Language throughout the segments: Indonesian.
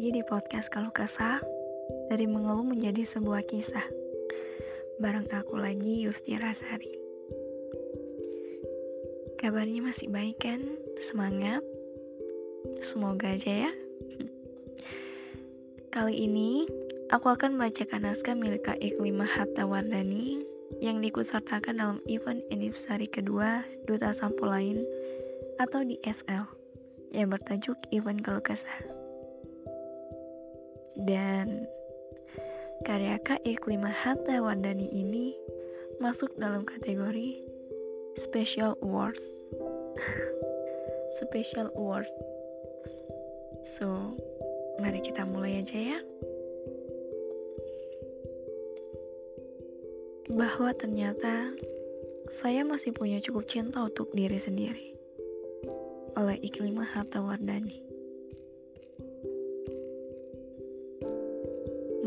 Lagi di podcast Kalau Kesah Dari mengeluh menjadi sebuah kisah Bareng aku lagi Yusti Rasari Kabarnya masih baik kan? Semangat? Semoga aja ya Kali ini aku akan bacakan naskah milik Kak Iklima Hatta Wardani yang diikutsertakan dalam event anniversary kedua Duta Sampo Lain atau di SL yang bertajuk Event Keluh Kesah. Dan karya Kak Iklima Hatta Wardani ini masuk dalam kategori Special Awards. Special Awards. So, mari kita mulai aja ya. bahwa ternyata saya masih punya cukup cinta untuk diri sendiri. Oleh Iklimah Hatta Wardani.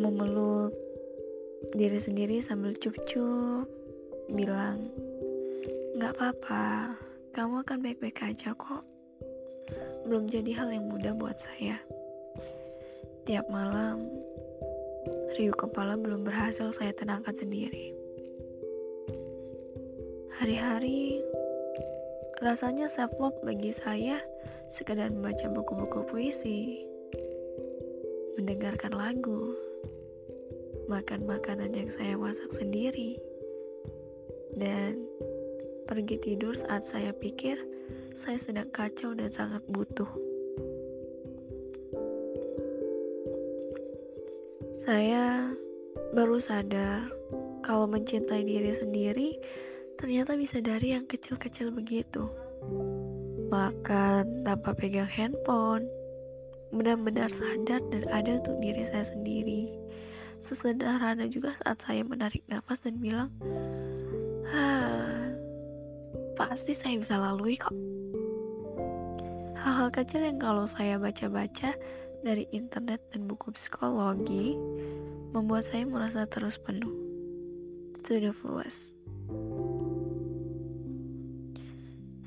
Memeluk diri sendiri sambil cup-cup, bilang, Gak apa-apa, kamu akan baik-baik aja kok. Belum jadi hal yang mudah buat saya. Tiap malam, riuh kepala belum berhasil saya tenangkan sendiri. Hari-hari rasanya self love bagi saya sekedar membaca buku-buku puisi, mendengarkan lagu, makan makanan yang saya masak sendiri, dan pergi tidur saat saya pikir saya sedang kacau dan sangat butuh. Saya baru sadar kalau mencintai diri sendiri ternyata bisa dari yang kecil-kecil begitu. Makan tanpa pegang handphone, benar-benar sadar dan ada untuk diri saya sendiri. Sesederhana juga saat saya menarik nafas dan bilang, pasti saya bisa lalui kok. Hal-hal kecil yang kalau saya baca-baca dari internet dan buku psikologi membuat saya merasa terus penuh. To the fullest.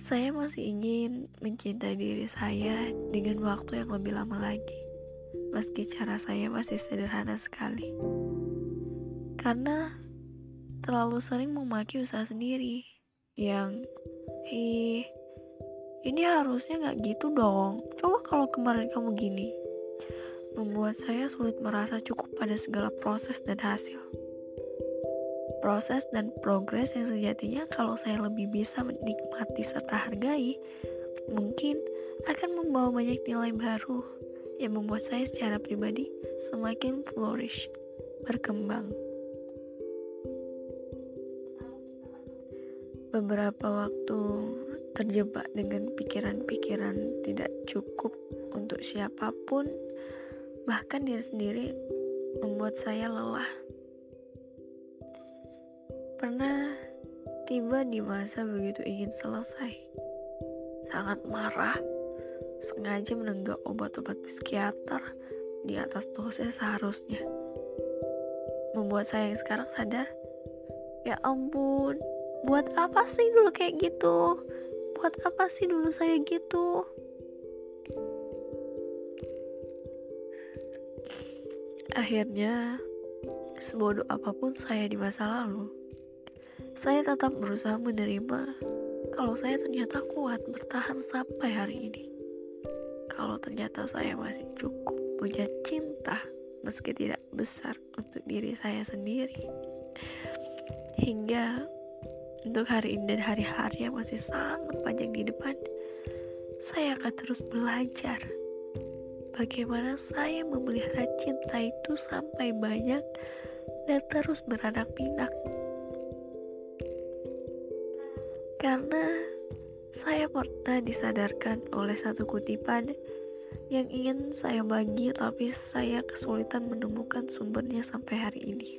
Saya masih ingin mencintai diri saya dengan waktu yang lebih lama lagi, meski cara saya masih sederhana sekali. Karena terlalu sering memaki usaha sendiri, yang, ih, ini harusnya gak gitu dong. Coba kalau kemarin kamu gini, membuat saya sulit merasa cukup pada segala proses dan hasil proses dan progres yang sejatinya kalau saya lebih bisa menikmati serta hargai, mungkin akan membawa banyak nilai baru yang membuat saya secara pribadi semakin flourish, berkembang. Beberapa waktu terjebak dengan pikiran-pikiran tidak cukup untuk siapa pun, bahkan diri sendiri membuat saya lelah Pernah tiba di masa begitu ingin selesai. Sangat marah, sengaja menenggak obat-obat psikiater di atas dosis seharusnya. Membuat saya yang sekarang sadar, ya ampun, buat apa sih dulu kayak gitu? Buat apa sih dulu saya gitu? Akhirnya, sebodoh apa pun saya di masa lalu, saya tetap berusaha menerima kalau saya ternyata kuat bertahan sampai hari ini. Kalau ternyata saya masih cukup punya cinta meski tidak besar untuk diri saya sendiri. Hingga untuk hari ini dan hari-hari yang masih sangat panjang di depan, saya akan terus belajar bagaimana saya memelihara cinta itu sampai banyak dan terus beranak pinak karena saya pernah disadarkan oleh satu kutipan yang ingin saya bagi tapi saya kesulitan menemukan sumbernya sampai hari ini.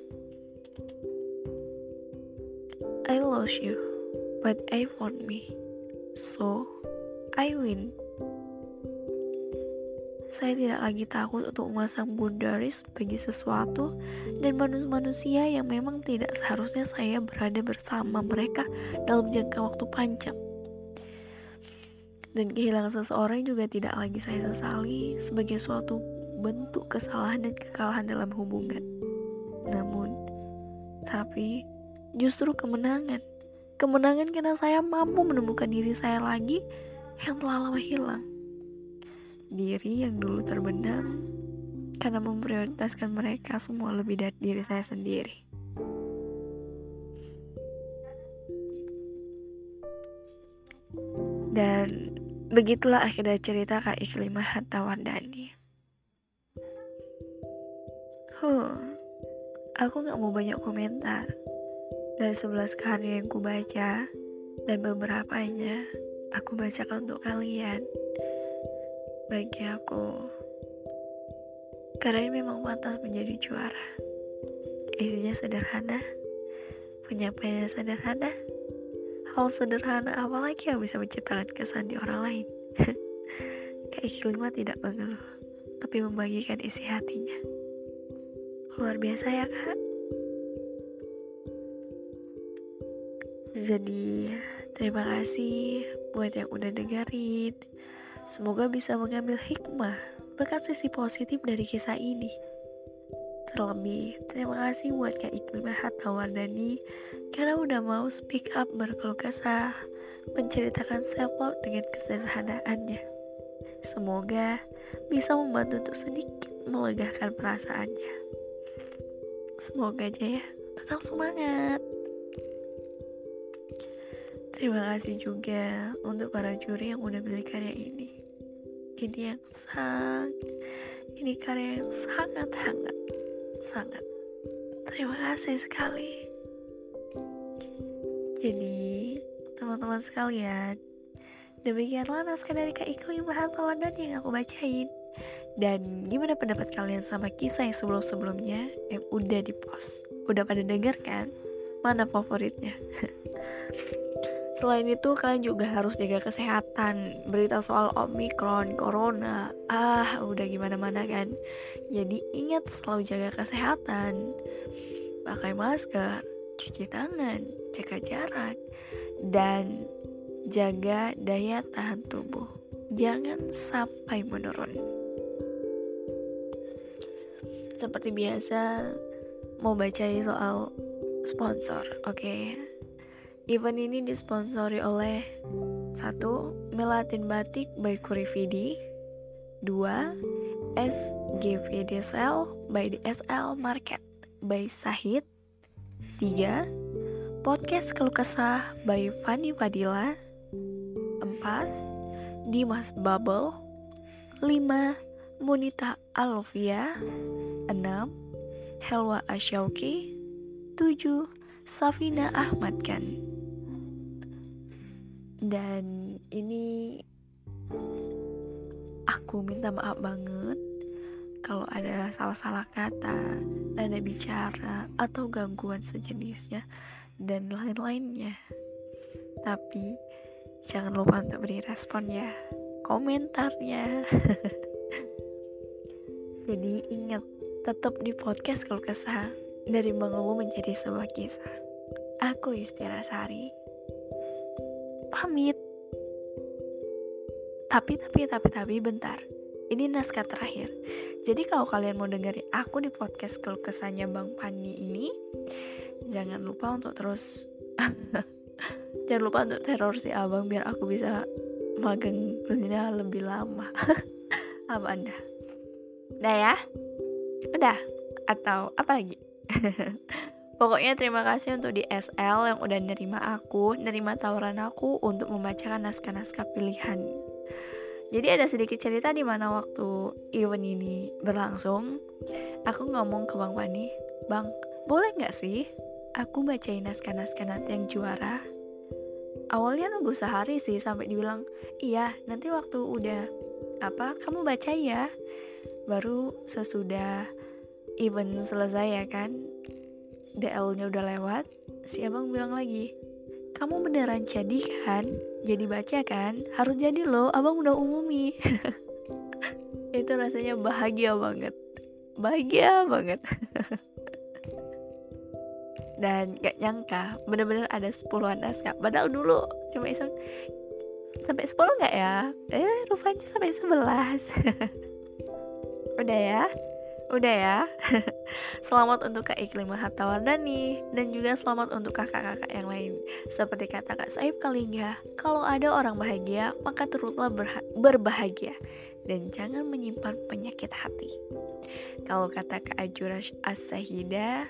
I lost you, but I found me. So, I win. Saya tidak lagi takut untuk memasang boundaries bagi sesuatu dan manusia-manusia yang memang tidak seharusnya saya berada bersama mereka dalam jangka waktu panjang. Dan kehilangan seseorang juga tidak lagi saya sesali sebagai suatu bentuk kesalahan dan kekalahan dalam hubungan. Namun, tapi justru kemenangan. Kemenangan karena saya mampu menemukan diri saya lagi yang telah lama hilang. Diri yang dulu terbenam karena memprioritaskan mereka semua lebih dari diri saya sendiri. Dan begitulah akhirnya cerita Kak Iklimah Hatta Wardani. Huh, aku gak mau banyak komentar. Dari sebelas karya yang ku baca, dan beberapanya aku bacakan untuk kalian. Bagi aku, karya ini memang pantas menjadi juara. Isinya sederhana, penyampaiannya sederhana, hal sederhana apalagi yang bisa menciptakan kesan di orang lain. Iklimah tidak mengeluh tapi membagikan isi hatinya. Luar biasa ya kak. Jadi terima kasih buat yang udah dengerin. Semoga bisa mengambil hikmah bekas sisi positif dari kisah ini Terlebih, terima kasih buat Kak Iklimah Hatta Wardani karena udah mau speak up berkeluh kesah, menceritakan self love dengan kesederhanaannya. Semoga bisa membantu untuk sedikit melegakan perasaannya. Semoga aja ya, tetap semangat. Terima kasih juga untuk para juri yang udah pilih karya ini. Ini yang sangat, ini karya yang sangat hangat sangat. Terima kasih sekali. Jadi teman-teman sekalian demikianlah naskah dari Kak Iklim Bahan Tawanan yang aku bacain. Dan gimana pendapat kalian sama kisah yang sebelum-sebelumnya yang udah di post udah pada denger kan? Mana favoritnya Selain itu, kalian juga harus jaga kesehatan. Berita soal Omikron, Corona, ah, udah gimana-mana kan. Jadi ingat selalu jaga kesehatan. Pakai masker, cuci tangan, jaga jarak, dan jaga daya tahan tubuh. Jangan sampai menurun. Seperti biasa, mau baca soal sponsor, oke? Okay? Event ini disponsori oleh satu Melatin Batik by Kurifidi 2. SGVDSL by DSL Market by Sahid 3. Podcast Keluh Kesah by Fanny Fadila 4. Dimas Bubble 5. Munita Alvia 6. Helwa Asyauki 7. Safina Ahmad kan dan ini aku minta maaf banget kalau ada salah-salah kata, nada bicara, atau gangguan sejenisnya, dan lain-lainnya. Tapi jangan lupa untuk beri respon ya, komentarnya. Jadi ingat, tetap di podcast kalau kesah dari mengeluh menjadi sebuah kisah. Aku Yustira Sari pamit. Tapi, tapi, tapi, tapi, bentar. Ini naskah terakhir. Jadi kalau kalian mau dengerin aku di podcast keluh kesahnya Bang Pani ini, jangan lupa untuk terus jangan lupa untuk teror si abang biar aku bisa magang lebih lama. apa anda? Udah ya? Udah? Atau apa lagi? Pokoknya terima kasih untuk di SL yang udah nerima aku, nerima tawaran aku untuk membacakan naskah-naskah pilihan. Jadi ada sedikit cerita di mana waktu event ini berlangsung, aku ngomong ke Bang Pani, Bang, boleh nggak sih aku bacain naskah-naskah nanti yang juara? Awalnya nunggu sehari sih sampai dibilang, iya nanti waktu udah apa kamu baca ya. Baru sesudah event selesai ya kan, DL-nya udah lewat, si abang bilang lagi, kamu beneran jadi kan? Jadi baca kan? Harus jadi loh, abang udah umumi. Itu rasanya bahagia banget. Bahagia banget. Dan gak nyangka, bener-bener ada sepuluhan naskah. Padahal dulu cuma iseng, Sampai 10 nggak ya? Eh, rupanya sampai 11 Udah ya? Udah ya? selamat untuk Kak Iklim Mahatawardani Dan juga selamat untuk kakak-kakak yang lain. Seperti kata Kak Saib Kalingga Kalau ada orang bahagia, maka turutlah berbahagia Dan jangan menyimpan penyakit hati. Kalau kata Kak Ajurash As-Sahida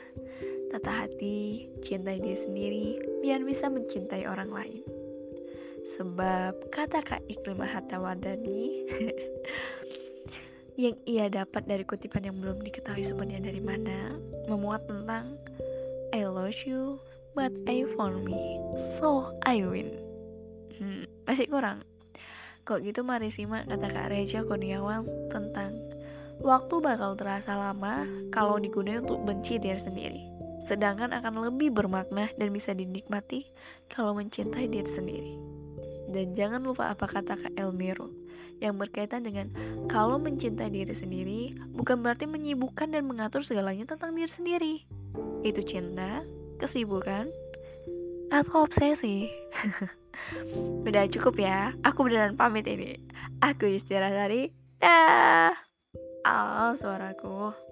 Tata hati, cintai diri sendiri Biar bisa mencintai orang lain. Sebab kata Kak Iklim Mahatawardani yang ia dapat dari kutipan yang belum diketahui sumbernya dari mana memuat tentang I love you but I found me so I win. Hmm, masih kurang. Kok gitu mari simak kata Kak Reja Kurniawan tentang waktu bakal terasa lama kalau digunakan untuk benci diri sendiri sedangkan akan lebih bermakna dan bisa dinikmati kalau mencintai diri sendiri. Dan jangan lupa apa kata Kak Elmiro yang berkaitan dengan kalau mencintai diri sendiri bukan berarti menyibukkan dan mengatur segalanya tentang diri sendiri. Itu cinta, kesibukan, atau obsesi. Udah cukup ya, aku beneran pamit ini. Aku Yustira Sari. Dah. Ah, suaraku.